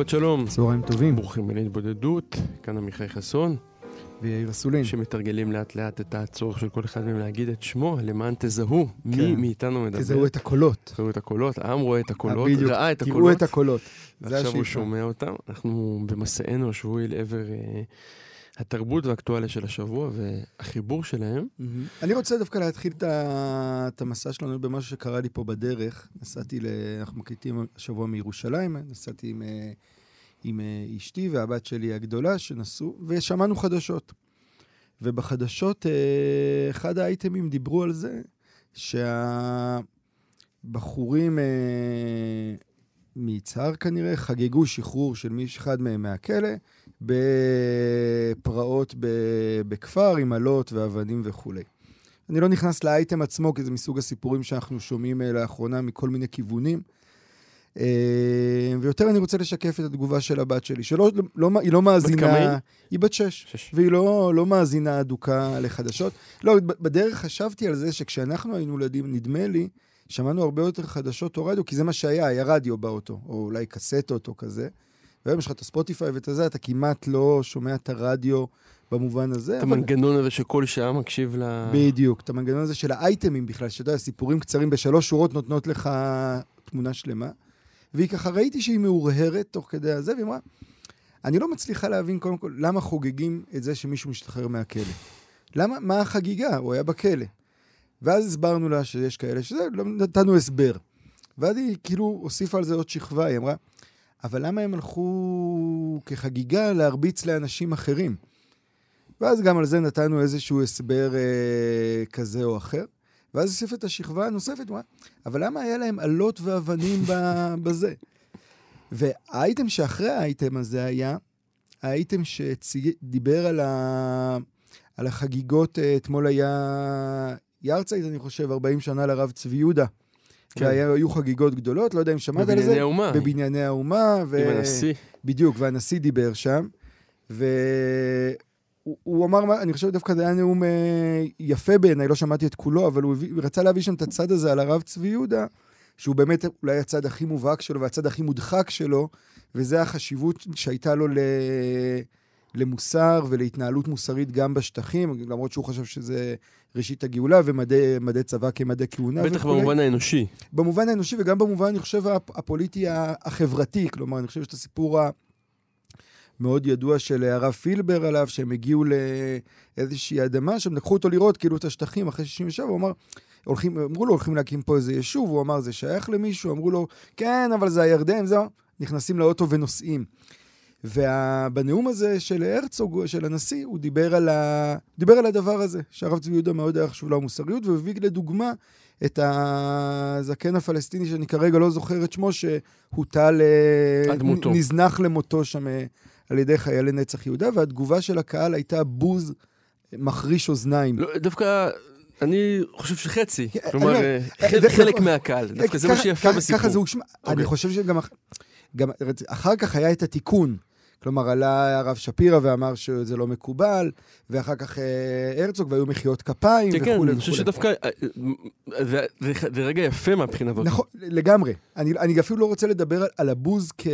שבת שלום. צהריים טובים. ברוכים אל התבודדות, כאן עמיחי חסון. ויאיר אסולין. שמתרגלים לאט לאט את הצורך של כל אחד מהם להגיד את שמו, למען תזהו מי כן. מאיתנו מדבר. תזהו את הקולות. תזהו את הקולות, העם רואה את הקולות, בדיוק, ראה את הקולות. תראו את הקולות. ועכשיו הוא שומע אותם. אנחנו במסענו השבועי לעבר uh, התרבות והאקטואליה של השבוע והחיבור שלהם. אני רוצה דווקא להתחיל את המסע שלנו במשהו שקרה לי פה בדרך. נסעתי. אנחנו מקליטים השבוע מירושלים, נסעתי עם... Uh, עם אה, אשתי והבת שלי הגדולה שנסעו, ושמענו חדשות. ובחדשות, אה, אחד האייטמים דיברו על זה שהבחורים אה, מיצהר כנראה חגגו שחרור של מישהו אחד מהם מהכלא בפרעות בכפר עם אלות ואבנים וכולי. אני לא נכנס לאייטם עצמו, כי זה מסוג הסיפורים שאנחנו שומעים לאחרונה מכל מיני כיוונים. אה, ויותר אני רוצה לשקף את התגובה של הבת שלי, שלא, לא, היא לא מאזינה... בת כמה היא? היא בת שש. שש. והיא לא, לא מאזינה אדוקה לחדשות. לא, בדרך חשבתי על זה שכשאנחנו היינו ילדים, נדמה לי, שמענו הרבה יותר חדשות או רדיו, כי זה מה שהיה, היה רדיו באוטו, או אולי קסטות או כזה. והיום יש לך את הספוטיפיי ואת זה, אתה כמעט לא שומע את הרדיו במובן הזה. את. המנגנון הזה שכל שעה מקשיב ל... בדיוק, את המנגנון הזה של האייטמים בכלל, שאתה יודע, סיפורים קצרים בשלוש שורות נותנות לך תמונה שלמה. והיא ככה, ראיתי שהיא מאורהרת תוך כדי הזה, והיא אמרה, אני לא מצליחה להבין קודם כל למה חוגגים את זה שמישהו משתחרר מהכלא. למה, מה החגיגה? הוא היה בכלא. ואז הסברנו לה שיש כאלה שזה, לא נתנו הסבר. ואז היא כאילו הוסיפה על זה עוד שכבה, היא אמרה, אבל למה הם הלכו כחגיגה להרביץ לאנשים אחרים? ואז גם על זה נתנו איזשהו הסבר אה, כזה או אחר. ואז הוסיף את השכבה הנוספת, אבל למה היה להם אלות ואבנים בזה? והאייטם שאחרי האייטם הזה היה, האייטם שדיבר על, ה... על החגיגות, אה, אתמול היה יארצייט, אני חושב, 40 שנה לרב צבי יהודה. כן. והיו חגיגות גדולות, לא יודע אם שמעת על זה. בבנייני האומה. בבנייני האומה. ו... עם הנשיא. בדיוק, והנשיא דיבר שם. ו... הוא, הוא אמר, אני חושב דווקא זה היה נאום אה, יפה בעיניי, לא שמעתי את כולו, אבל הוא, הביא, רצה להביא שם את הצד הזה על הרב צבי יהודה, שהוא באמת אולי הצד הכי מובהק שלו והצד הכי מודחק שלו, וזה החשיבות שהייתה לו ל... למוסר ולהתנהלות מוסרית גם בשטחים, למרות שהוא חשב שזה ראשית הגאולה ומדי צבא כמדי כהונה. בטח וכולי. במובן האנושי. במובן האנושי וגם במובן, אני חושב, הפוליטי החברתי. כלומר, אני חושב שאת הסיפור מאוד ידוע של הרב פילבר עליו, שהם הגיעו לאיזושהי אדמה, שהם לקחו אותו לראות כאילו את השטחים אחרי 67, הוא אמר, הולכים, אמרו לו, הולכים להקים פה איזה יישוב, הוא אמר, זה שייך למישהו? אמרו לו, כן, אבל זה הירדן, זהו. נכנסים לאוטו ונוסעים. ובנאום הזה של הרצוג, של הנשיא, הוא דיבר על, ה... דיבר על הדבר הזה, שהרב צבי יהודה מאוד היה חשוב לו המוסריות, והוא הביא לדוגמה את הזקן הפלסטיני, שאני כרגע לא זוכר את שמו, שהוטל, אה, נזנח למותו שם אה, על ידי חיילי נצח יהודה, והתגובה של הקהל הייתה בוז מחריש אוזניים. לא, דווקא... אני חושב שחצי, כן, כלומר, אה, חלק מהקהל, דווקא זה מה שיפה בסיפור. ככה זה הושמע, אני אוקיי. חושב שגם אחר כך היה את התיקון. כלומר, עלה הרב שפירא ואמר שזה לא מקובל, ואחר כך אה, הרצוג, והיו מחיאות כפיים וכולי וכולי. כן, כן, אני חושב שדווקא, אה, זה רגע יפה מהבחינה הזאת. נכון, לגמרי. אני אפילו לא רוצה לדבר על הבוז כ...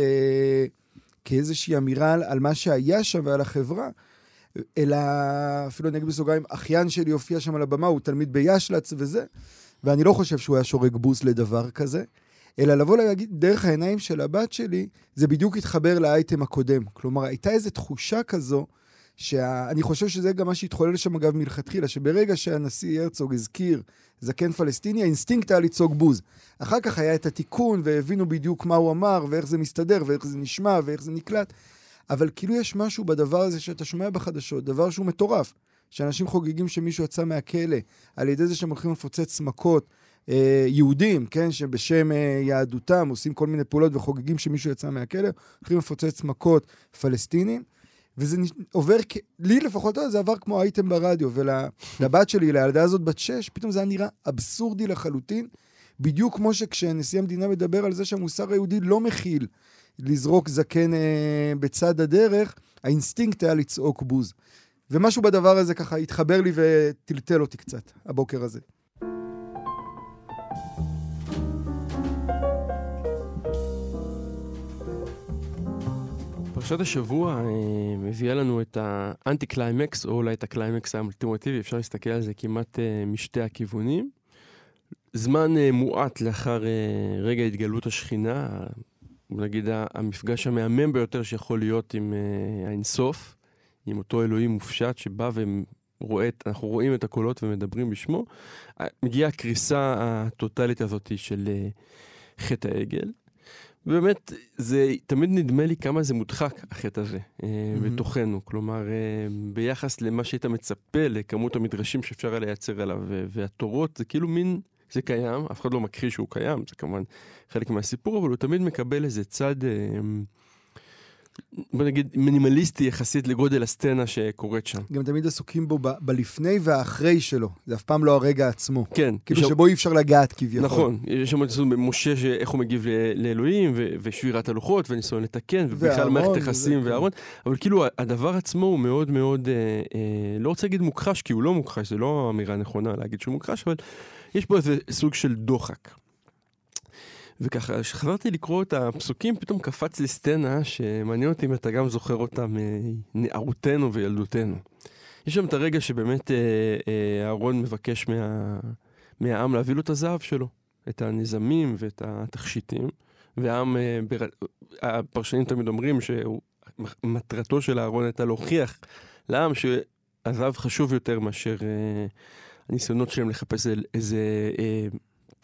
כאיזושהי אמירה על, על מה שהיה שם ועל החברה, אלא אפילו אני אגיד בסוגריים, אחיין שלי הופיע שם על הבמה, הוא תלמיד בישל"צ וזה, ואני לא חושב שהוא היה שורק בוז לדבר כזה, אלא לבוא להגיד, דרך העיניים של הבת שלי, זה בדיוק התחבר לאייטם הקודם. כלומר, הייתה איזו תחושה כזו, שאני חושב שזה גם מה שהתחולל שם, אגב, מלכתחילה, שברגע שהנשיא הרצוג הזכיר זקן פלסטיני, האינסטינקט היה לצעוק בוז. אחר כך היה את התיקון, והבינו בדיוק מה הוא אמר, ואיך זה מסתדר, ואיך זה נשמע, ואיך זה נקלט. אבל כאילו יש משהו בדבר הזה שאתה שומע בחדשות, דבר שהוא מטורף. שאנשים חוגגים שמישהו יצא מהכלא, על ידי זה שהם הולכים לפוצץ מכות. אה, יהודים, כן, שבשם אה, יהדותם עושים כל מיני פעולות וחוגגים שמישהו יצא מהכלא, הולכים לפוצץ מכות פלסטינים. וזה עובר, לי לפחות זה עבר כמו אייטם ברדיו, ולבת שלי, לילדה הזאת בת שש, פתאום זה היה נראה אבסורדי לחלוטין, בדיוק כמו שכשנשיא המדינה מדבר על זה שהמוסר היהודי לא מכיל לזרוק זקן אה, בצד הדרך, האינסטינקט היה לצעוק בוז. ומשהו בדבר הזה ככה התחבר לי וטלטל אותי קצת, הבוקר הזה. פרשת השבוע אה, מביאה לנו את האנטי קליימקס, או אולי את הקליימקס האולטימטיבי, אפשר להסתכל על זה כמעט אה, משתי הכיוונים. זמן אה, מועט לאחר רגע התגלות השכינה, נגיד המפגש המהמם ביותר שיכול להיות עם האינסוף, עם אותו אלוהים מופשט שבא ורואה, אנחנו רואים את הקולות ומדברים בשמו, מגיעה הקריסה הטוטלית הזאת של חטא העגל. ובאמת, זה תמיד נדמה לי כמה זה מודחק, החטא הזה, mm-hmm. בתוכנו. כלומר, ביחס למה שהיית מצפה לכמות המדרשים שאפשר היה לייצר עליו, והתורות זה כאילו מין, זה קיים, אף אחד לא מכחיש שהוא קיים, זה כמובן חלק מהסיפור, אבל הוא תמיד מקבל איזה צד... בוא נגיד, מינימליסטי יחסית לגודל הסצנה שקורית שם. גם תמיד עסוקים בו ב- בלפני והאחרי שלו, זה אף פעם לא הרגע עצמו. כן. כאילו שם... שבו אי אפשר לגעת כביכול. נכון, יש שם את משה, איך הוא מגיב לאלוהים, ו- ושבירת הלוחות, וניסיון לתקן, ובכלל מערכת יחסים ואהרון, אבל כאילו הדבר עצמו הוא מאוד מאוד, אה, אה, לא רוצה להגיד מוכחש, כי הוא לא מוכחש, זה לא אמירה נכונה להגיד שהוא מוכחש, אבל יש פה איזה סוג של דוחק. וככה, כשחזרתי לקרוא את הפסוקים, פתאום קפץ לי סצנה שמעניין אותי אם אתה גם זוכר אותה מנערותנו וילדותנו. יש שם את הרגע שבאמת אה, אה, אהרון מבקש מה, מהעם להביא לו את הזהב שלו, את הנזמים ואת התכשיטים, והעם, אה, בר... הפרשנים תמיד אומרים שמטרתו של אהרון הייתה להוכיח לעם שהזהב חשוב יותר מאשר הניסיונות שלהם לחפש איזה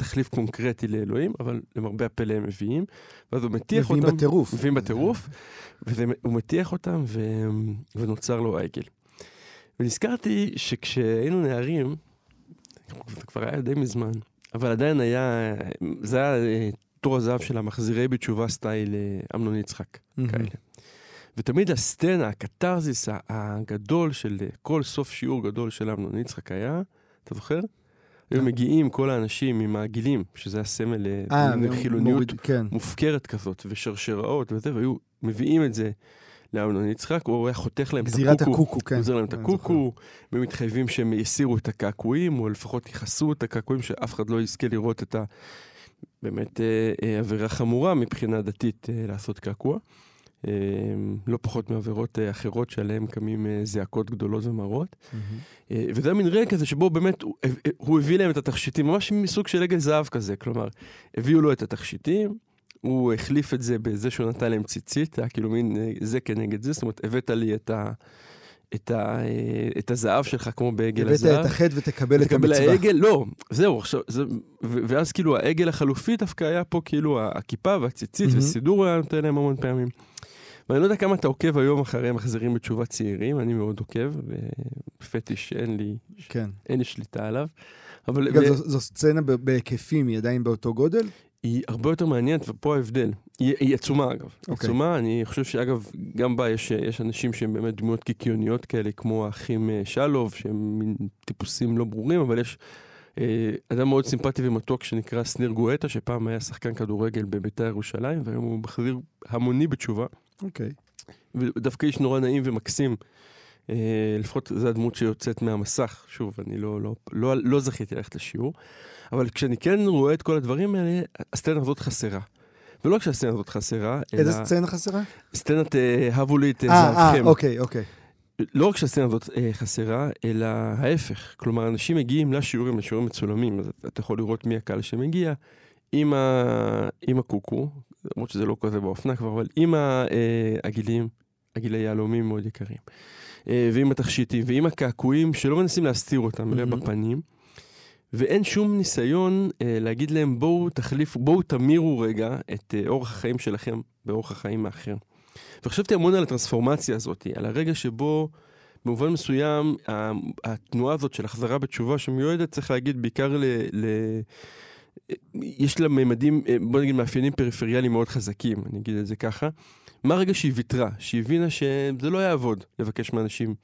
תחליף קונקרטי לאלוהים, אבל למרבה הפלא הם מביאים, ואז הוא מטיח מביאים אותם. מביאים בטירוף. מביאים בטירוף, והוא מטיח אותם, ו... ונוצר לו העגל. ונזכרתי שכשהיינו נערים, זה כבר היה די מזמן, אבל עדיין היה, זה היה אה, תור הזהב של המחזירי בתשובה סטייל אה, אמנון יצחק, mm-hmm. כאלה. ותמיד הסצנה, הקתרזיס הגדול של אה, כל סוף שיעור גדול של אמנון יצחק היה, אתה זוכר? היו. מגיעים כל האנשים עם העגילים, שזה הסמל לחילוניות אה, כן. מופקרת כזאת, ושרשראות וזה, והיו מביאים את זה לאמנון יצחק, הוא היה חותך להם את הקוקו. גזירת הקוקו, כן. גוזר להם את הקוקו, ומתחייבים שהם יסירו את הקעקועים, או לפחות יכסו את הקעקועים, שאף אחד לא יזכה לראות את ה... באמת אה, אה, עבירה חמורה מבחינה דתית לעשות קעקוע. אמ, לא פחות מעבירות אה, אחרות שעליהן קמים אה, זעקות גדולות ומרות. Mm-hmm. וזה היה מין רגע כזה שבו באמת הוא, הוא הביא להם את התכשיטים, ממש מסוג של עגל זהב כזה, כלומר, הביאו לו את התכשיטים, הוא החליף את זה בזה שהוא נתן להם ציצית, היה כאילו מין זה כנגד זה, זאת אומרת, הבאת לי את ה... את, ה, את הזהב שלך כמו בעגל הזהב. הבאת את החטא ותקבל את המצווה. ותקבל העגל, לא, זהו, עכשיו, זה, ואז כאילו העגל החלופי דווקא היה פה כאילו הכיפה והציצית, mm-hmm. וסידור היה נותן להם המון פעמים. ואני לא יודע כמה אתה עוקב היום אחרי מחזירים בתשובה צעירים, אני מאוד עוקב, ופטיש שאין לי, כן. אין לי שליטה עליו. אבל... אגב, ו... זו, זו סצנה בהיקפים, היא עדיין באותו גודל? היא הרבה יותר מעניינת, ופה ההבדל. היא, היא עצומה אגב. Okay. אוקיי. עצומה, אני חושב שאגב, גם בה יש, יש אנשים שהם באמת דמויות קיקיוניות כאלה, כמו האחים אה, שלוב, שהם מין טיפוסים לא ברורים, אבל יש אה, אדם מאוד סימפטי ומתוק שנקרא שניר גואטה, שפעם היה שחקן כדורגל בביתר ירושלים, והיום הוא מחזיר המוני בתשובה. אוקיי. ודווקא איש נורא נעים ומקסים. אה, לפחות זו הדמות שיוצאת מהמסך. שוב, אני לא, לא, לא, לא זכיתי ללכת לשיעור. אבל כשאני כן רואה את כל הדברים האלה, הסצנה הזאת חסרה. ולא רק שהסצנה הזאת חסרה, אלא... איזה סצנה חסרה? סצנת אה, הבו לי את אה, זהבכם. אה, אוקיי, אוקיי. לא רק שהסצנה הזאת אה, חסרה, אלא ההפך. כלומר, אנשים מגיעים לשיעורים, לשיעורים מצולמים, אז אתה יכול לראות מי הקהל שמגיע, עם, ה... עם הקוקו, למרות שזה לא כזה באופנה כבר, אבל עם העגילים, אה, עגילי יהלומים מאוד יקרים, אה, ועם התכשיטים, ועם הקעקועים שלא מנסים להסתיר אותם, אלא mm-hmm. בפנים. ואין שום ניסיון אה, להגיד להם בואו תחליפו, בואו תמירו רגע את אה, אורח החיים שלכם באורח החיים האחר. וחשבתי המון על הטרנספורמציה הזאת, על הרגע שבו במובן מסוים התנועה הזאת של החזרה בתשובה שמיועדת, צריך להגיד, בעיקר ל... ל יש לה ממדים, אה, בוא נגיד מאפיינים פריפריאליים מאוד חזקים, אני אגיד את זה ככה. מה הרגע שהיא ויתרה, שהיא הבינה שזה לא יעבוד לבקש מאנשים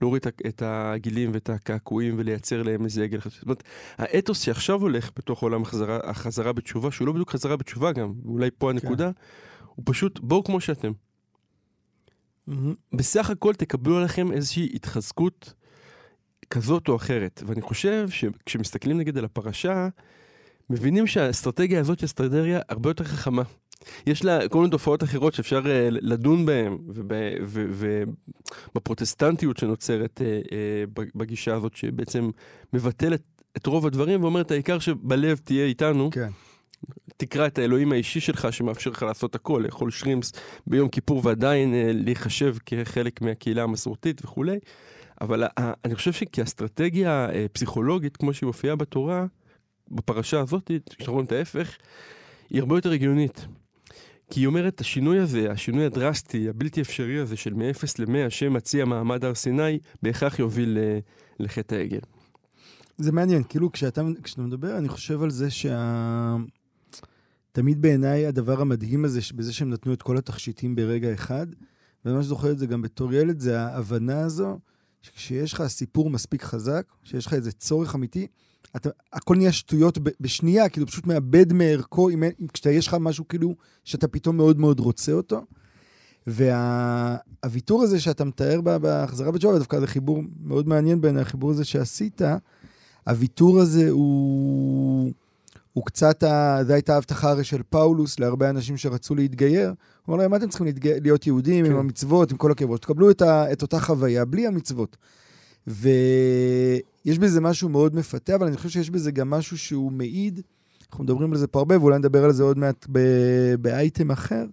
להוריד את הגילים ואת הקעקועים ולייצר להם איזה עגל. זאת אומרת, האתוס שעכשיו הולך בתוך עולם החזרה, החזרה בתשובה, שהוא לא בדיוק חזרה בתשובה גם, ואולי פה הנקודה, כן. הוא פשוט בואו כמו שאתם. Mm-hmm. בסך הכל תקבלו עליכם איזושהי התחזקות כזאת או אחרת. ואני חושב שכשמסתכלים נגיד על הפרשה, מבינים שהאסטרטגיה הזאת היא אסטרטגיה הרבה יותר חכמה. יש לה כל מיני תופעות אחרות שאפשר uh, לדון בהן, ובפרוטסטנטיות שנוצרת uh, uh, בגישה הזאת, שבעצם מבטלת את רוב הדברים ואומרת, העיקר שבלב תהיה איתנו. כן. תקרא את האלוהים האישי שלך שמאפשר לך לעשות הכל, לאכול שרימפס ביום כיפור ועדיין uh, להיחשב כחלק מהקהילה המסורתית וכולי. אבל uh, אני חושב שכאסטרטגיה uh, פסיכולוגית, כמו שהיא מופיעה בתורה, בפרשה הזאת, כשאנחנו רואים את ההפך, היא הרבה יותר הגיונית. כי היא אומרת, השינוי הזה, השינוי הדרסטי, הבלתי אפשרי הזה של מ-0 ל-100 שמציע מעמד הר סיני, בהכרח יוביל לחטא העגל. זה מעניין, כאילו כשאתה, כשאתה מדבר, אני חושב על זה שה... תמיד בעיניי הדבר המדהים הזה, בזה שהם נתנו את כל התכשיטים ברגע אחד, ואני ממש זוכר את זה גם בתור ילד, זה ההבנה הזו, שכשיש לך סיפור מספיק חזק, שיש לך איזה צורך אמיתי, אתה, הכל נהיה שטויות בשנייה, כאילו פשוט מאבד מערכו, אם, כשיש לך משהו כאילו שאתה פתאום מאוד מאוד רוצה אותו. והוויתור וה, הזה שאתה מתאר בהחזרה בתשובה, דווקא זה חיבור מאוד מעניין בעיניי, החיבור הזה שעשית, הוויתור הזה הוא, הוא קצת, ה, זו הייתה ההבטחה הרי של פאולוס להרבה אנשים שרצו להתגייר. הוא אמר להם, מה אתם צריכים להתגייר, להיות יהודים כן. עם המצוות, עם כל הכאבות? תקבלו את, ה, את אותה חוויה בלי המצוות. ויש בזה משהו מאוד מפתה, אבל אני חושב שיש בזה גם משהו שהוא מעיד, אנחנו מדברים על זה פה הרבה, ואולי נדבר על זה עוד מעט באייטם אחר,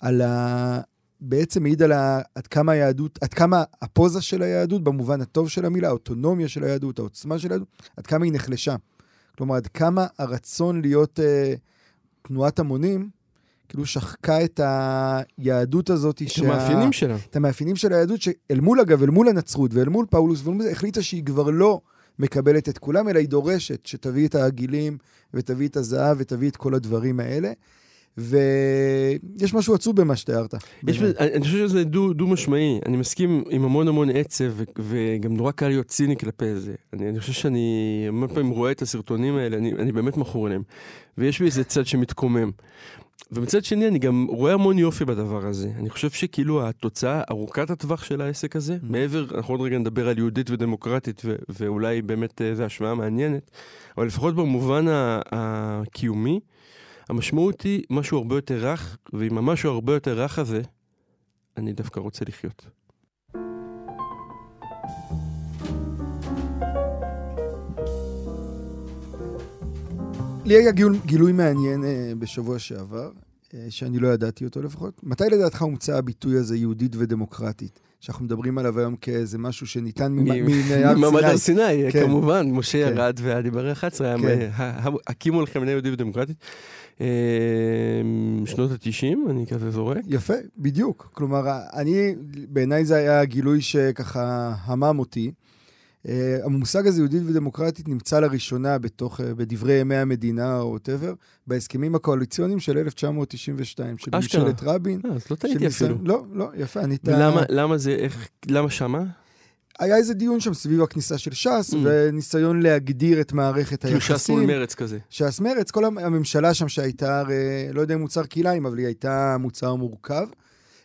על ה... בעצם מעיד על ה... עד כמה היהדות, עד כמה הפוזה של היהדות, במובן הטוב של המילה, האוטונומיה של היהדות, העוצמה של היהדות, עד כמה היא נחלשה. כלומר, עד כמה הרצון להיות אה, תנועת המונים, כאילו שחקה את היהדות הזאת. את שה... המאפיינים שלה. את המאפיינים של היהדות, שאל מול, אגב, אל מול הנצרות ואל מול פאולוס, ואל מול זה, החליטה שהיא כבר לא מקבלת את כולם, אלא היא דורשת שתביא את העגילים, ותביא את הזהב, ותביא את כל הדברים האלה. ויש משהו עצוב במה שתיארת. יש, אני חושב שזה דו, דו משמעי, אני מסכים עם המון המון עצב, וגם נורא קל להיות ציני כלפי זה. אני, אני חושב שאני המון פעמים רואה את הסרטונים האלה, אני, אני באמת מכור אליהם. ויש בי איזה צד שמתקומם. ומצד שני, אני גם רואה המון יופי בדבר הזה. אני חושב שכאילו התוצאה ארוכת הטווח של העסק הזה, mm. מעבר, אנחנו עוד רגע נדבר על יהודית ודמוקרטית, ו- ואולי באמת אה, זו השוואה מעניינת, אבל לפחות במובן הקיומי, המשמעות היא משהו הרבה יותר רך, ועם המשהו הרבה יותר רך הזה, אני דווקא רוצה לחיות. לי היה גיל, גילוי מעניין אה, בשבוע שעבר, אה, שאני לא ידעתי אותו לפחות. מתי לדעתך הומצא הביטוי הזה, יהודית ודמוקרטית? שאנחנו מדברים עליו היום כאיזה משהו שניתן. ממעמד הר סיני, כן. כמובן, משה כן. ירד והדיבר 11, כן. הקימו לכם מדינה יהודית ודמוקרטית. אה, שנות ה-90, אני כזה זורק. יפה, בדיוק. כלומר, אני, בעיניי זה היה גילוי שככה המם אותי. אה, המושג הזה, יהודית ודמוקרטית, נמצא לראשונה בתוך, אה, בדברי ימי המדינה או whatever, בהסכמים הקואליציוניים של 1992, של ממשלת רבין. אה, אז לא טעיתי אפילו. לא, לא, יפה, אני טועה. למה, למה זה, איך, למה שמה? היה איזה דיון שם סביב הכניסה של ש"ס, אממ. וניסיון להגדיר את מערכת היחסים. כאילו ש"ס מול מרץ כזה. ש"ס מרץ, כל הממשלה שם שהייתה, הרי, לא יודע אם מוצר כלאיים, אבל היא הייתה מוצר מורכב.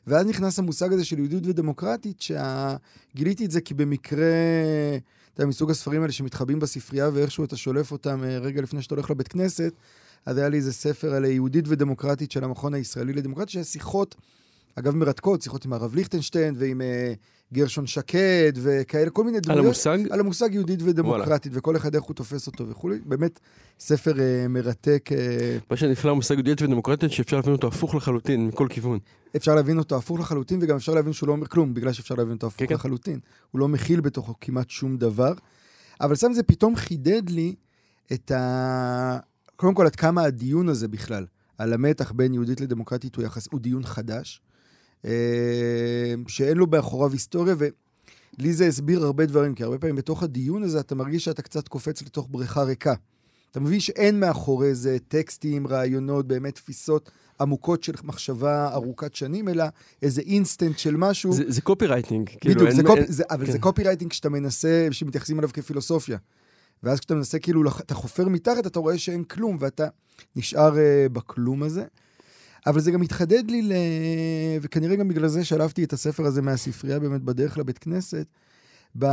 ואז נכנס המושג הזה של יהודית ודמוקרטית, שגיליתי את זה כי במקרה, אתה יודע, מסוג הספרים האלה שמתחבאים בספרייה ואיכשהו אתה שולף אותם אה, רגע לפני שאתה הולך לבית כנסת, אז היה לי איזה ספר על יהודית ודמוקרטית של המכון הישראלי לדמוקרטיה, שהיה שיחות, אגב מרתקות, שיחות עם הרב ליכטנשטיין ועם uh, גרשון שקד וכאלה, כל מיני דמויות. על המושג? על המושג יהודית ודמוקרטית, וואלה. וכל אחד איך הוא תופס אותו וכולי. באמת, ספר uh, מרתק. Uh... מה שנפלא במושג יהודית ודמוקרטית, שאפשר להבין אותו הפוך לחלוטין, מכל כיוון. אפשר להבין אותו הפוך לחלוטין, וגם אפשר להבין שהוא לא אומר כלום, בגלל שאפשר להבין אותו הפוך כן, כן. לחלוטין. הוא לא מכיל בתוכו כמעט שום דבר. אבל שם זה פתאום חידד לי את ה... קודם כל, עד כמה הדיון הזה בכלל, על המתח בין יהודית לדמוקרטית הוא, יחס, הוא דיון חדש. אה, שאין לו מאחוריו היסטוריה, ולי זה הסביר הרבה דברים, כי הרבה פעמים בתוך הדיון הזה אתה מרגיש שאתה קצת קופץ לתוך בריכה ריקה. אתה מבין שאין מאחורי זה טקסטים, רעיונות, באמת תפיסות עמוקות של מחשבה ארוכת שנים, אלא איזה אינסטנט של משהו. זה, זה copywriting. כאילו, בדיוק, כאילו, זה קופ... זה, אבל כן. זה copywriting כשאתה מנסה, שמתייחסים אליו כפילוסופיה. ואז כשאתה מנסה, כאילו, אתה חופר מתחת, אתה רואה שאין כלום, ואתה נשאר אה, בכלום הזה. אבל זה גם התחדד לי, ל... וכנראה גם בגלל זה שלפתי את הספר הזה מהספרייה באמת בדרך לבית כנסת. ב...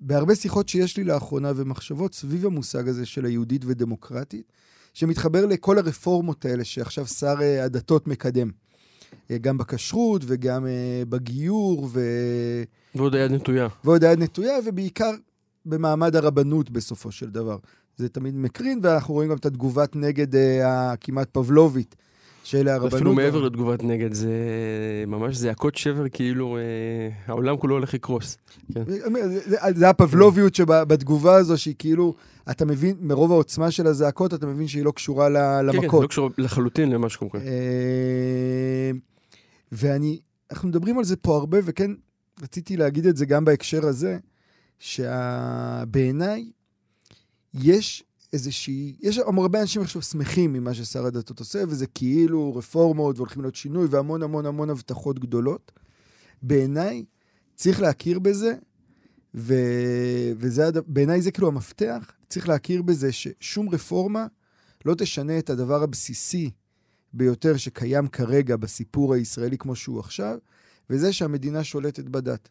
בהרבה שיחות שיש לי לאחרונה ומחשבות סביב המושג הזה של היהודית ודמוקרטית, שמתחבר לכל הרפורמות האלה שעכשיו שר אה, הדתות מקדם. אה, גם בכשרות וגם אה, בגיור ו... ועוד היד נטויה. ועוד היד נטויה, ובעיקר במעמד הרבנות בסופו של דבר. זה תמיד מקרין, ואנחנו רואים גם את התגובת נגד הכמעט פבלובית של הרבנות. אפילו מעבר לתגובת נגד, זה ממש זעקות שבר, כאילו אה, העולם כולו הולך לקרוס. כן. זה, זה, זה הפבלוביות שבתגובה הזו, שהיא כאילו, אתה מבין, מרוב העוצמה של הזעקות, אתה מבין שהיא לא קשורה ל- כן, כן, למכות. לא קשור לחלוטין למה שקורה. אה, ואני, אנחנו מדברים על זה פה הרבה, וכן, רציתי להגיד את זה גם בהקשר הזה, שבעיניי יש איזושהי, יש הרבה אנשים עכשיו שמחים ממה ששר הדתות עושה, וזה כאילו רפורמות והולכים להיות שינוי והמון המון המון הבטחות גדולות. בעיניי צריך להכיר בזה, ו... וזה, בעיניי זה כאילו המפתח, צריך להכיר בזה ששום רפורמה לא תשנה את הדבר הבסיסי ביותר שקיים כרגע בסיפור הישראלי כמו שהוא עכשיו, וזה שהמדינה שולטת בדת.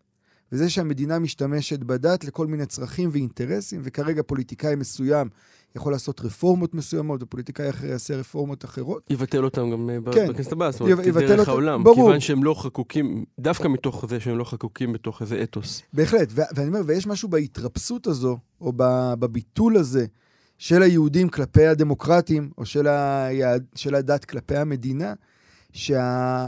וזה שהמדינה משתמשת בדת לכל מיני צרכים ואינטרסים, וכרגע פוליטיקאי מסוים יכול לעשות רפורמות מסוימות, ופוליטיקאי אחר יעשה רפורמות אחרות. יבטל אותם גם אה, כן. בכנסת הבאה, זאת אומרת, יבטל דרך אותם, העולם. ברור. כיוון שהם לא חקוקים, דווקא מתוך זה שהם לא חקוקים בתוך איזה אתוס. בהחלט, ואני אומר, ויש משהו בהתרפסות הזו, או בביטול הזה, של היהודים כלפי הדמוקרטים, או של, היהד, של הדת כלפי המדינה, שה...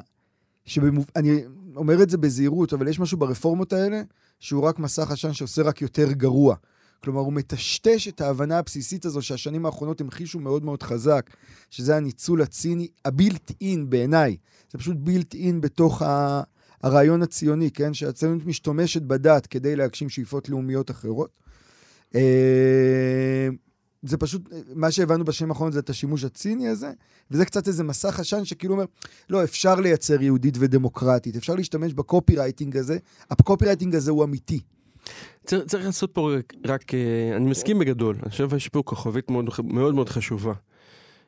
שבמוב... אני אומר את זה בזהירות, אבל יש משהו ברפורמות האלה, שהוא רק מסך עשן שעושה רק יותר גרוע. כלומר, הוא מטשטש את ההבנה הבסיסית הזו שהשנים האחרונות המחישו מאוד מאוד חזק, שזה הניצול הציני, הבילט אין בעיניי. זה פשוט בילט אין בתוך ה... הרעיון הציוני, כן? שהציונות משתמשת בדת כדי להגשים שאיפות לאומיות אחרות. זה פשוט, מה שהבנו בשנים האחרונות זה את השימוש הציני הזה, וזה קצת איזה מסך עשן שכאילו אומר, לא, אפשר לייצר יהודית ודמוקרטית, אפשר להשתמש ב copywriting הזה, ה copywriting הזה הוא אמיתי. צריך, צריך לעשות פה רק, רק, אה, אני מסכים בגדול, אני חושב שיש פה כוכבית מאוד, מאוד חשובה.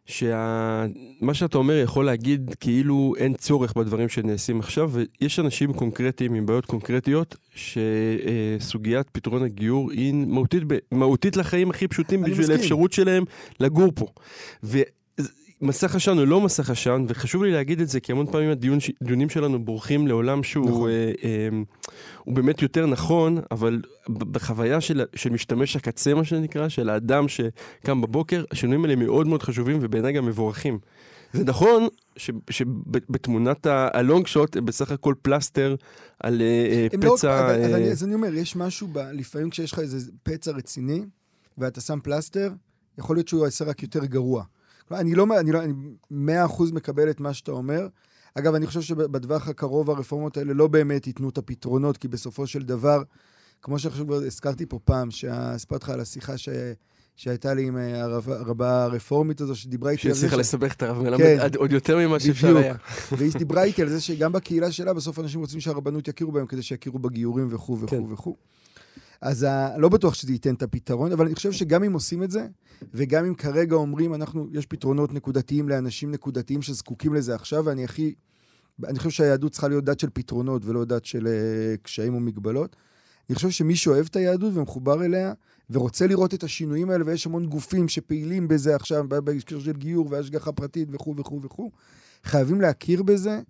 שמה שאתה אומר יכול להגיד כאילו אין צורך בדברים שנעשים עכשיו, ויש אנשים קונקרטיים עם בעיות קונקרטיות, שסוגיית פתרון הגיור היא מהותית, ב- מהותית לחיים הכי פשוטים בשביל, מסכים. האפשרות שלהם לגור פה. ומסך עשן הוא לא מסך עשן, וחשוב לי להגיד את זה, כי המון פעמים הדיונים שלנו בורחים לעולם שהוא נכון. אה, אה, הוא באמת יותר נכון, אבל בחוויה של, של משתמש הקצה, מה שנקרא, של האדם שקם בבוקר, השינויים האלה מאוד מאוד חשובים ובעיניי גם מבורכים. זה נכון שבתמונת הלונג שוט הם בסך הכל פלסטר על אה, אה, לא פצע... אבל- אז אה, אני- אז אני אומר, יש משהו, ב- לפעמים כשיש לך איזה פצע רציני, ואתה שם פלסטר, יכול להיות שהוא יעשה רק יותר גרוע. כלומר, אני לא, אני לא, אני מאה אחוז מקבל את מה שאתה אומר. אגב, אני חושב שבטווח הקרוב הרפורמות האלה לא באמת ייתנו את הפתרונות, כי בסופו של דבר, כמו שעכשיו הזכרתי פה פעם, שהספרתי לך על השיחה ש... שהייתה לי עם אה, הרב- הרבה הרפורמית הזו, שדיברה איתי על זה, שהצליחה לסבך את הרב מלמד כן. עוד יותר ממה שאפשר. היה. והיא דיברה איתי על זה שגם בקהילה שלה, בסוף אנשים רוצים שהרבנות יכירו בהם כדי שיכירו בגיורים וכו' וכו' כן. וכו'. אז ה- לא בטוח שזה ייתן את הפתרון, אבל אני חושב שגם אם עושים את זה, וגם אם כרגע אומרים, אנחנו, יש פתרונות נקודתיים לאנשים נקודתיים שזקוקים לזה עכשיו, ואני הכי... אני חושב שהיהדות צריכה להיות דת של פתרונות ולא דת של uh, קשיים או מגבלות. אני חושב שמי שאוהב את היהדות ומחובר אליה, ורוצה לראות את השינויים האלה, ויש המון גופים שפעילים בזה עכשיו, בהקשר של גיור והשגחה פרטית וכו' וכו' וכו', חייבים להכיר בזה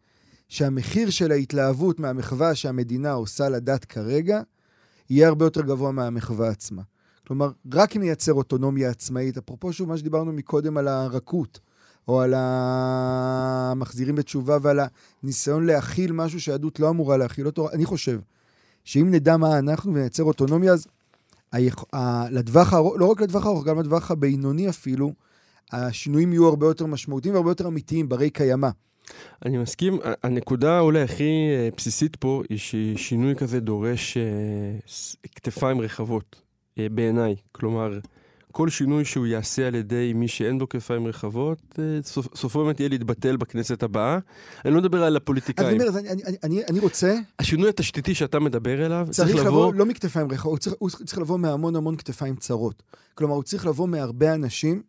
שהמחיר של ההתלהבות מהמחווה שהמדינה עושה לדת כרגע, יהיה הרבה יותר גבוה מהמחווה עצמה. כלומר, רק אם נייצר אוטונומיה עצמאית, אפרופו שוב מה שדיברנו מקודם על הרכות, או על המחזירים בתשובה ועל הניסיון להכיל משהו שהיהדות לא אמורה להכיל אותו, אני חושב שאם נדע מה אנחנו ונייצר אוטונומיה, אז היכ... ה... לטווח הארוך, לא רק לטווח הארוך, גם לטווח הבינוני אפילו, השינויים יהיו הרבה יותר משמעותיים והרבה יותר אמיתיים, ברי קיימא. אני מסכים, הנקודה אולי הכי אה, בסיסית פה היא ששינוי כזה דורש אה, כתפיים רחבות, אה, בעיניי. כלומר, כל שינוי שהוא יעשה על ידי מי שאין לו כתפיים רחבות, סופ, סופו באמת יהיה להתבטל בכנסת הבאה. אני לא מדבר על הפוליטיקאים. אז אני, אני, אני, אני רוצה, השינוי התשתיתי שאתה מדבר אליו צריך לבוא לא מכתפיים רחבות, הוא צריך, הוא צריך לבוא מהמון המון כתפיים צרות. כלומר, הוא צריך לבוא מהרבה אנשים.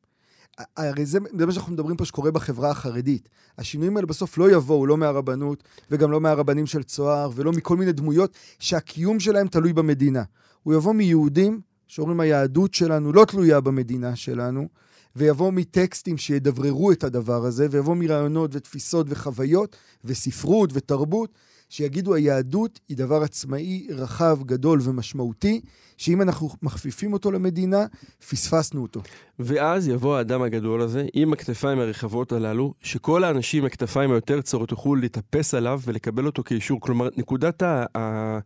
הרי זה, זה מה שאנחנו מדברים פה שקורה בחברה החרדית. השינויים האלה בסוף לא יבואו, לא מהרבנות, וגם לא מהרבנים של צוהר, ולא מכל מיני דמויות שהקיום שלהם תלוי במדינה. הוא יבוא מיהודים שאומרים היהדות שלנו לא תלויה במדינה שלנו, ויבוא מטקסטים שידבררו את הדבר הזה, ויבוא מרעיונות ותפיסות וחוויות וספרות ותרבות, שיגידו היהדות היא דבר עצמאי, רחב, גדול ומשמעותי, שאם אנחנו מכפיפים אותו למדינה, פספסנו אותו. ואז יבוא האדם הגדול הזה עם הכתפיים הרחבות הללו, שכל האנשים עם הכתפיים היותר צרות יוכלו להתאפס עליו ולקבל אותו כאישור. כלומר, נקודת ה... ה...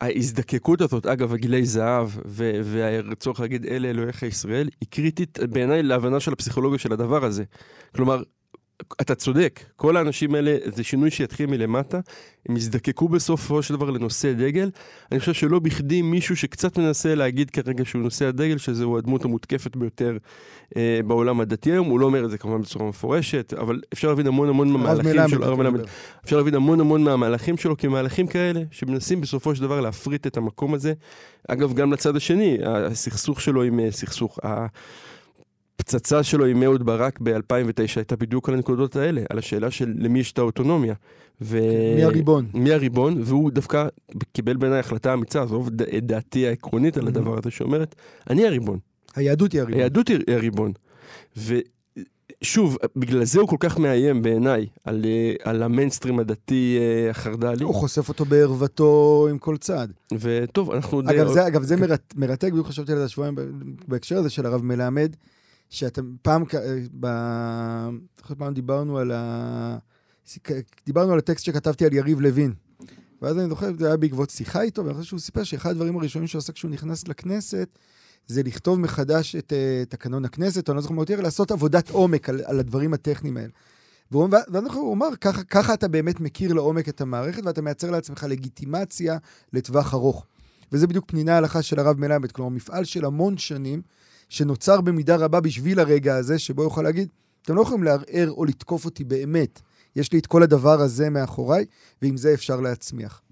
ההזדקקות הזאת, אגב, הגילי זהב, והצורך להגיד אלה אלוהיך ישראל, היא קריטית בעיניי להבנה של הפסיכולוגיה של הדבר הזה. כלומר, אתה צודק, כל האנשים האלה, זה שינוי שיתחיל מלמטה, הם יזדקקו בסופו של דבר לנושא דגל. אני חושב שלא בכדי מישהו שקצת מנסה להגיד כרגע שהוא נושא הדגל, שזהו הדמות המותקפת ביותר אה, בעולם הדתי היום, הוא לא אומר את זה כמובן בצורה מפורשת, אבל אפשר להבין המון המון מהמהלכים שלו, הרב מלמד, אפשר להבין המון המון מהמהלכים שלו כמהלכים כאלה, שמנסים בסופו של דבר להפריט את המקום הזה. אגב, גם לצד השני, הסכסוך שלו עם אה, סכסוך. הפצצה שלו עם אהוד ברק ב-2009 הייתה בדיוק על הנקודות האלה, על השאלה של למי יש את האוטונומיה. ו... מי הריבון. מי הריבון, והוא דווקא קיבל בעיניי החלטה אמיצה, עזוב את דעתי העקרונית על הדבר הזה, שאומרת, אני הריבון. היהדות היא הריבון. היהדות היא הריבון. ושוב, בגלל זה הוא כל כך מאיים בעיניי על, על המיינסטרים הדתי אה, החרד"לי. הוא חושף אותו בערוותו עם כל צעד. וטוב, אנחנו... אגב, די... זה, אגב, זה מרתק, מרתק, בדיוק חשבתי על זה שבועיים בהקשר הזה של הרב מלמד. שאתם פעם, ב... פעם דיברנו על ה... דיברנו על הטקסט שכתבתי על יריב לוין. ואז אני זוכר, זה היה בעקבות שיחה איתו, ואני חושב שהוא סיפר שאחד הדברים הראשונים שהוא עשה כשהוא נכנס לכנסת, זה לכתוב מחדש את uh, תקנון הכנסת, או אני לא זוכר מה יותר, לעשות עבודת עומק על, על הדברים הטכניים האלה. ואז הוא אמר, ככה, ככה אתה באמת מכיר לעומק את המערכת, ואתה מייצר לעצמך לגיטימציה לטווח ארוך. וזה בדיוק פנינה ההלכה של הרב מלמד, כלומר, מפעל של המון שנים, שנוצר במידה רבה בשביל הרגע הזה, שבו יוכל להגיד, אתם לא יכולים לערער או לתקוף אותי באמת. יש לי את כל הדבר הזה מאחוריי, ועם זה אפשר להצמיח.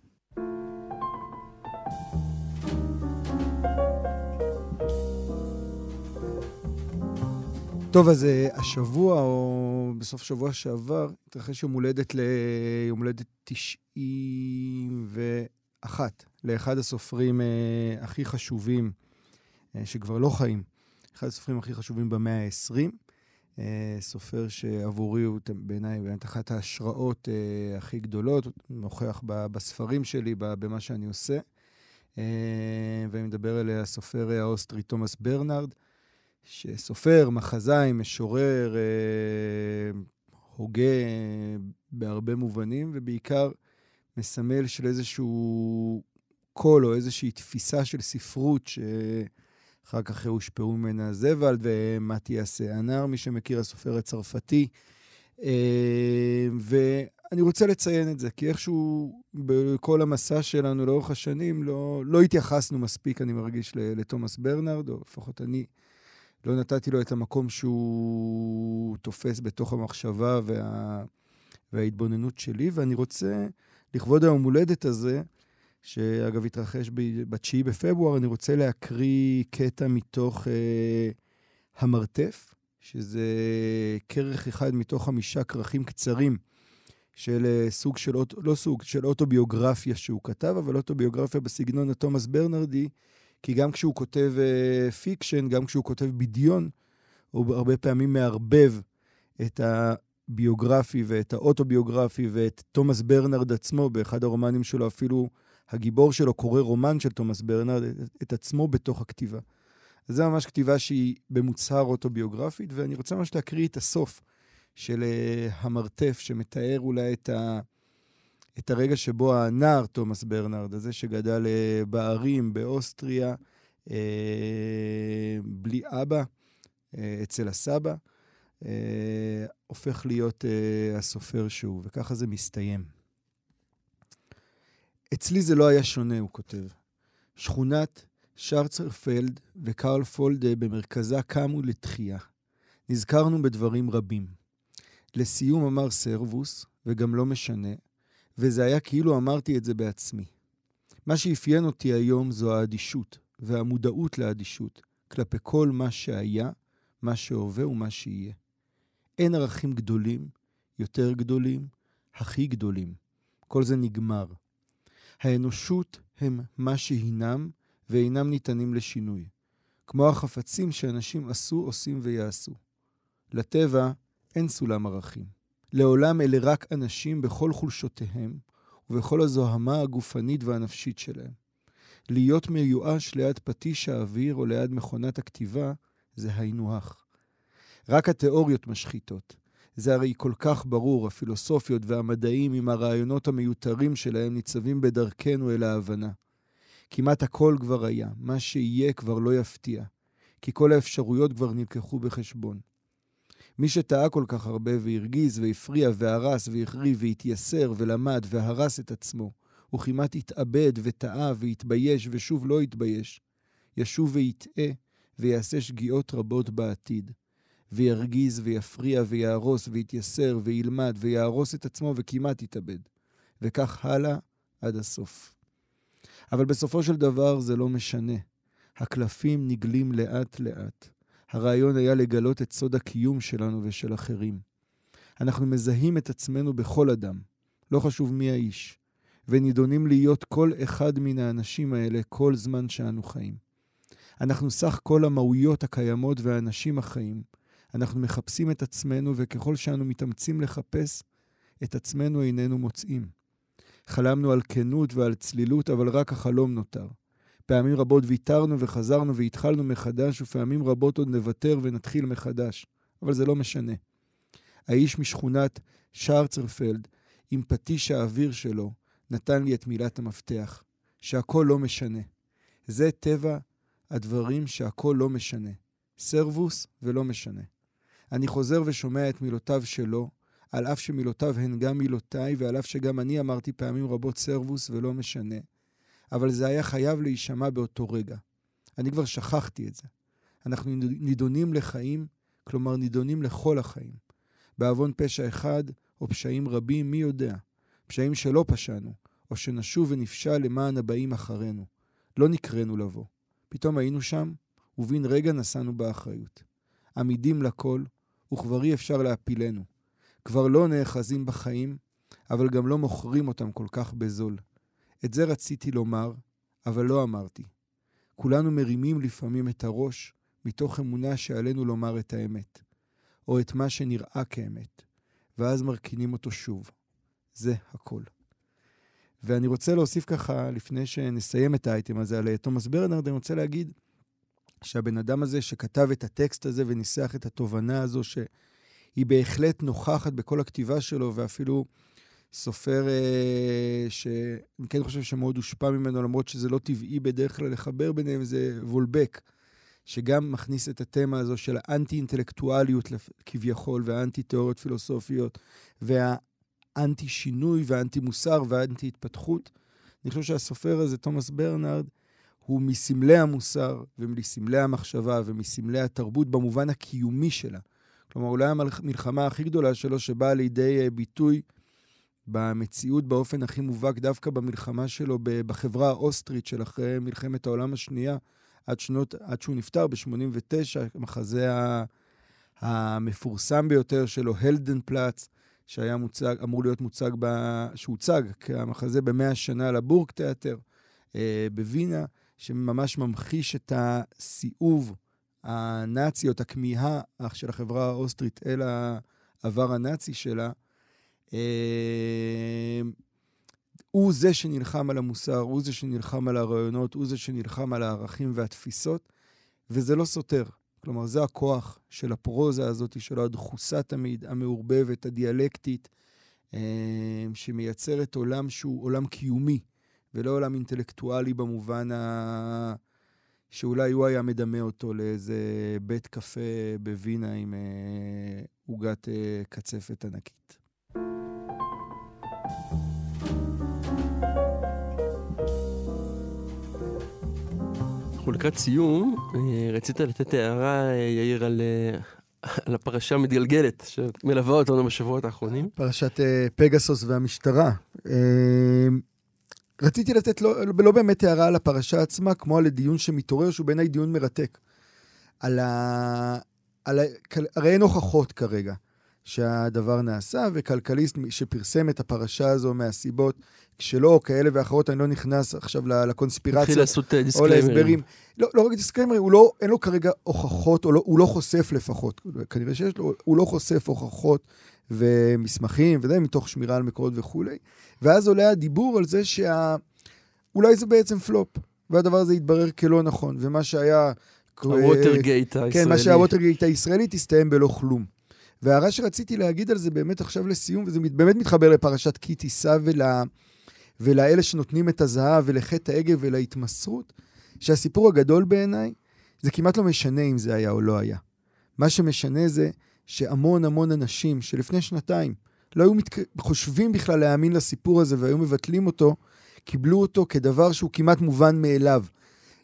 טוב, אז אה, השבוע, או בסוף שבוע שעבר, התרחש יום הולדת ליום הולדת 91 לאחד הסופרים אה, הכי חשובים, אה, שכבר לא חיים, אחד הסופרים הכי חשובים במאה ה-20. אה, סופר שעבורי הוא בעיניי באמת אחת ההשראות אה, הכי גדולות, נוכח בספרים שלי, במה שאני עושה. אה, ואני מדבר על הסופר האוסטרי תומאס ברנהרד, שסופר, מחזאי, משורר, הוגה בהרבה מובנים, ובעיקר מסמל של איזשהו קול או איזושהי תפיסה של ספרות ש... אחר כך הושפעו ממנה זוולד ומתיאס אנר, מי שמכיר, הסופר הצרפתי. אה, ואני רוצה לציין את זה, כי איכשהו בכל המסע שלנו לאורך השנים לא, לא התייחסנו מספיק, אני מרגיש, לתומאס ברנרד, או לפחות אני לא נתתי לו את המקום שהוא תופס בתוך המחשבה וה, וההתבוננות שלי, ואני רוצה, לכבוד היום הולדת הזה, שאגב התרחש ב-9 בפברואר, אני רוצה להקריא קטע מתוך אה, המרתף, שזה כרך אחד מתוך חמישה כרכים קצרים של אה, סוג של, לא סוג, של אוטוביוגרפיה שהוא כתב, אבל אוטוביוגרפיה בסגנון התומאס ברנרדי, כי גם כשהוא כותב אה, fiction, גם כשהוא כותב בדיון, הוא הרבה פעמים מערבב את הביוגרפי ואת האוטוביוגרפי ואת תומאס ברנהרד עצמו, באחד הרומנים שלו אפילו הגיבור שלו קורא רומן של תומאס ברנהרד, את עצמו בתוך הכתיבה. אז זו ממש כתיבה שהיא במוצהר אוטוביוגרפית, ואני רוצה ממש להקריא את הסוף של אה, המרתף, שמתאר אולי את, ה, את הרגע שבו הנער תומאס ברנרד, הזה שגדל uh, בערים באוסטריה, uh, בלי אבא, uh, אצל הסבא, uh, הופך להיות uh, הסופר שהוא, וככה זה מסתיים. אצלי זה לא היה שונה, הוא כותב. שכונת שרצרפלד וקרל פולדה במרכזה קמו לתחייה. נזכרנו בדברים רבים. לסיום אמר סרבוס, וגם לא משנה, וזה היה כאילו אמרתי את זה בעצמי. מה שאפיין אותי היום זו האדישות, והמודעות לאדישות, כלפי כל מה שהיה, מה שהווה ומה שיהיה. אין ערכים גדולים, יותר גדולים, הכי גדולים. כל זה נגמר. האנושות הם מה שהינם ואינם ניתנים לשינוי, כמו החפצים שאנשים עשו, עושים ויעשו. לטבע אין סולם ערכים. לעולם אלה רק אנשים בכל חולשותיהם ובכל הזוהמה הגופנית והנפשית שלהם. להיות מיואש ליד פטיש האוויר או ליד מכונת הכתיבה זה היינו הך. רק התיאוריות משחיתות. זה הרי כל כך ברור, הפילוסופיות והמדעים עם הרעיונות המיותרים שלהם ניצבים בדרכנו אל ההבנה. כמעט הכל כבר היה, מה שיהיה כבר לא יפתיע, כי כל האפשרויות כבר נלקחו בחשבון. מי שטעה כל כך הרבה והרגיז והפריע והרס והחריב והתייסר ולמד והרס את עצמו, וכמעט התאבד וטעה והתבייש ושוב לא התבייש, ישוב ויטעה ויעשה שגיאות רבות בעתיד. וירגיז ויפריע ויהרוס ויתייסר וילמד ויהרוס את עצמו וכמעט יתאבד. וכך הלאה עד הסוף. אבל בסופו של דבר זה לא משנה. הקלפים נגלים לאט-לאט. הרעיון היה לגלות את סוד הקיום שלנו ושל אחרים. אנחנו מזהים את עצמנו בכל אדם, לא חשוב מי האיש, ונידונים להיות כל אחד מן האנשים האלה כל זמן שאנו חיים. אנחנו סך כל המהויות הקיימות והאנשים החיים. אנחנו מחפשים את עצמנו, וככל שאנו מתאמצים לחפש, את עצמנו איננו מוצאים. חלמנו על כנות ועל צלילות, אבל רק החלום נותר. פעמים רבות ויתרנו וחזרנו והתחלנו מחדש, ופעמים רבות עוד נוותר ונתחיל מחדש. אבל זה לא משנה. האיש משכונת שרצרפלד, עם פטיש האוויר שלו, נתן לי את מילת המפתח, שהכל לא משנה. זה טבע הדברים שהכל לא משנה. סרבוס ולא משנה. אני חוזר ושומע את מילותיו שלו, על אף שמילותיו הן גם מילותיי, ועל אף שגם אני אמרתי פעמים רבות סרבוס ולא משנה. אבל זה היה חייב להישמע באותו רגע. אני כבר שכחתי את זה. אנחנו נידונים לחיים, כלומר נידונים לכל החיים. בעוון פשע אחד, או פשעים רבים, מי יודע? פשעים שלא פשענו, או שנשוב ונפשע למען הבאים אחרינו. לא נקראנו לבוא. פתאום היינו שם, ובן רגע נשאנו באחריות. עמידים לכל, וכבר אי אפשר להפילנו. כבר לא נאחזים בחיים, אבל גם לא מוכרים אותם כל כך בזול. את זה רציתי לומר, אבל לא אמרתי. כולנו מרימים לפעמים את הראש מתוך אמונה שעלינו לומר את האמת, או את מה שנראה כאמת, ואז מרכינים אותו שוב. זה הכל. ואני רוצה להוסיף ככה, לפני שנסיים את האייטם הזה על תומאס ברנרד, אני רוצה להגיד שהבן אדם הזה שכתב את הטקסט הזה וניסח את התובנה הזו, שהיא בהחלט נוכחת בכל הכתיבה שלו, ואפילו סופר אה, שאני כן חושב שמאוד הושפע ממנו, למרות שזה לא טבעי בדרך כלל לחבר ביניהם, זה וולבק, שגם מכניס את התמה הזו של האנטי-אינטלקטואליות כביכול, והאנטי-תיאוריות פילוסופיות, והאנטי-שינוי, והאנטי-מוסר, והאנטי-התפתחות. אני חושב שהסופר הזה, תומאס ברנרד, הוא מסמלי המוסר ומסמלי המחשבה ומסמלי התרבות במובן הקיומי שלה. כלומר, אולי המלחמה הכי גדולה שלו שבאה לידי אה, ביטוי במציאות באופן הכי מובהק, דווקא במלחמה שלו בחברה האוסטרית של אחרי מלחמת העולם השנייה, עד, שנות, עד שהוא נפטר ב-89, המחזה המפורסם ביותר שלו, הלדן פלאץ, שהיה מוצג, אמור להיות מוצג, ב, שהוצג כמחזה במאה שנה לבורג תיאטר אה, בווינה. שממש ממחיש את הסיאוב הנאצי, או את הכמיהה של החברה האוסטרית אל העבר הנאצי שלה, אה, הוא זה שנלחם על המוסר, הוא זה שנלחם על הרעיונות, הוא זה שנלחם על הערכים והתפיסות, וזה לא סותר. כלומר, זה הכוח של הפרוזה הזאת, של הדחוסה תמיד, המעורבבת, הדיאלקטית, אה, שמייצרת עולם שהוא עולם קיומי, ולא עולם אינטלקטואלי במובן ה... שאולי הוא היה מדמה אותו לאיזה בית קפה בווינה עם אה, עוגת אה, קצפת ענקית. אנחנו לקראת סיום, אה, רצית לתת הערה, יאיר, על, על הפרשה המתגלגלת שמלווה אותנו בשבועות האחרונים. פרשת פגסוס והמשטרה. רציתי לתת לא, לא באמת הערה על הפרשה עצמה, כמו על הדיון שמתעורר, שהוא בעיניי דיון מרתק. על ה... על ה... הרי אין הוכחות כרגע שהדבר נעשה, וכלכליסט שפרסם את הפרשה הזו מהסיבות שלו, כאלה ואחרות, אני לא נכנס עכשיו לקונספירציה. התחיל לעשות או disclaimer ים. להסברים. לא, לא רק disclaimer ים, הוא לא, אין לו כרגע הוכחות, או לא, הוא לא חושף לפחות. כנראה שיש לו, הוא לא חושף הוכחות ומסמכים, וזה מתוך שמירה על מקורות וכולי. ואז עולה הדיבור על זה שה... אולי זה בעצם פלופ, והדבר הזה יתברר כלא נכון, ומה שהיה... הווטרגייט הישראלי. כן, מה שהיה הווטרגייט הישראלית הסתיים בלא כלום. וההערה שרציתי להגיד על זה באמת עכשיו לסיום, וזה באמת מתחבר לפרשת כי תישא ול... ולאלה שנותנים את הזהב ולחטא העגל ולהתמסרות, שהסיפור הגדול בעיניי, זה כמעט לא משנה אם זה היה או לא היה. מה שמשנה זה שהמון המון אנשים שלפני שנתיים לא היו מתק... חושבים בכלל להאמין לסיפור הזה והיו מבטלים אותו, קיבלו אותו כדבר שהוא כמעט מובן מאליו.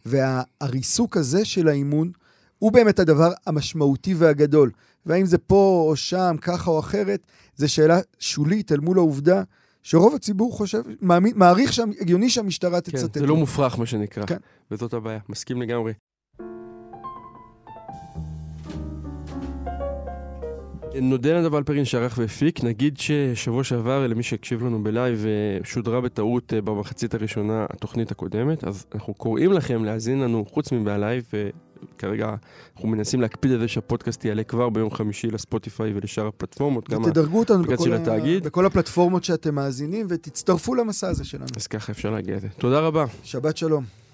והריסוק הזה של האימון הוא באמת הדבר המשמעותי והגדול. והאם זה פה או שם, ככה או אחרת, זו שאלה שולית אל מול העובדה שרוב הציבור חושב, מאמין, מעריך שהגיוני שהמשטרה כן, תצותת. זה לא מופרך, מה שנקרא. כן. וזאת הבעיה. מסכים לגמרי. נודה לנדב אלפרין שערך והפיק, נגיד ששבוע שעבר, למי שהקשיב לנו ב live, אה, שודרה בטעות אה, במחצית הראשונה התוכנית הקודמת, אז אנחנו קוראים לכם להאזין לנו חוץ מב live, וכרגע אנחנו מנסים להקפיד על זה שהפודקאסט יעלה כבר ביום חמישי לספוטיפיי ולשאר הפלטפורמות, ותדרגו אותנו בכל, ה... בכל הפלטפורמות שאתם מאזינים, ותצטרפו למסע הזה שלנו. אז ככה אפשר להגיע לזה. תודה רבה. שבת שלום.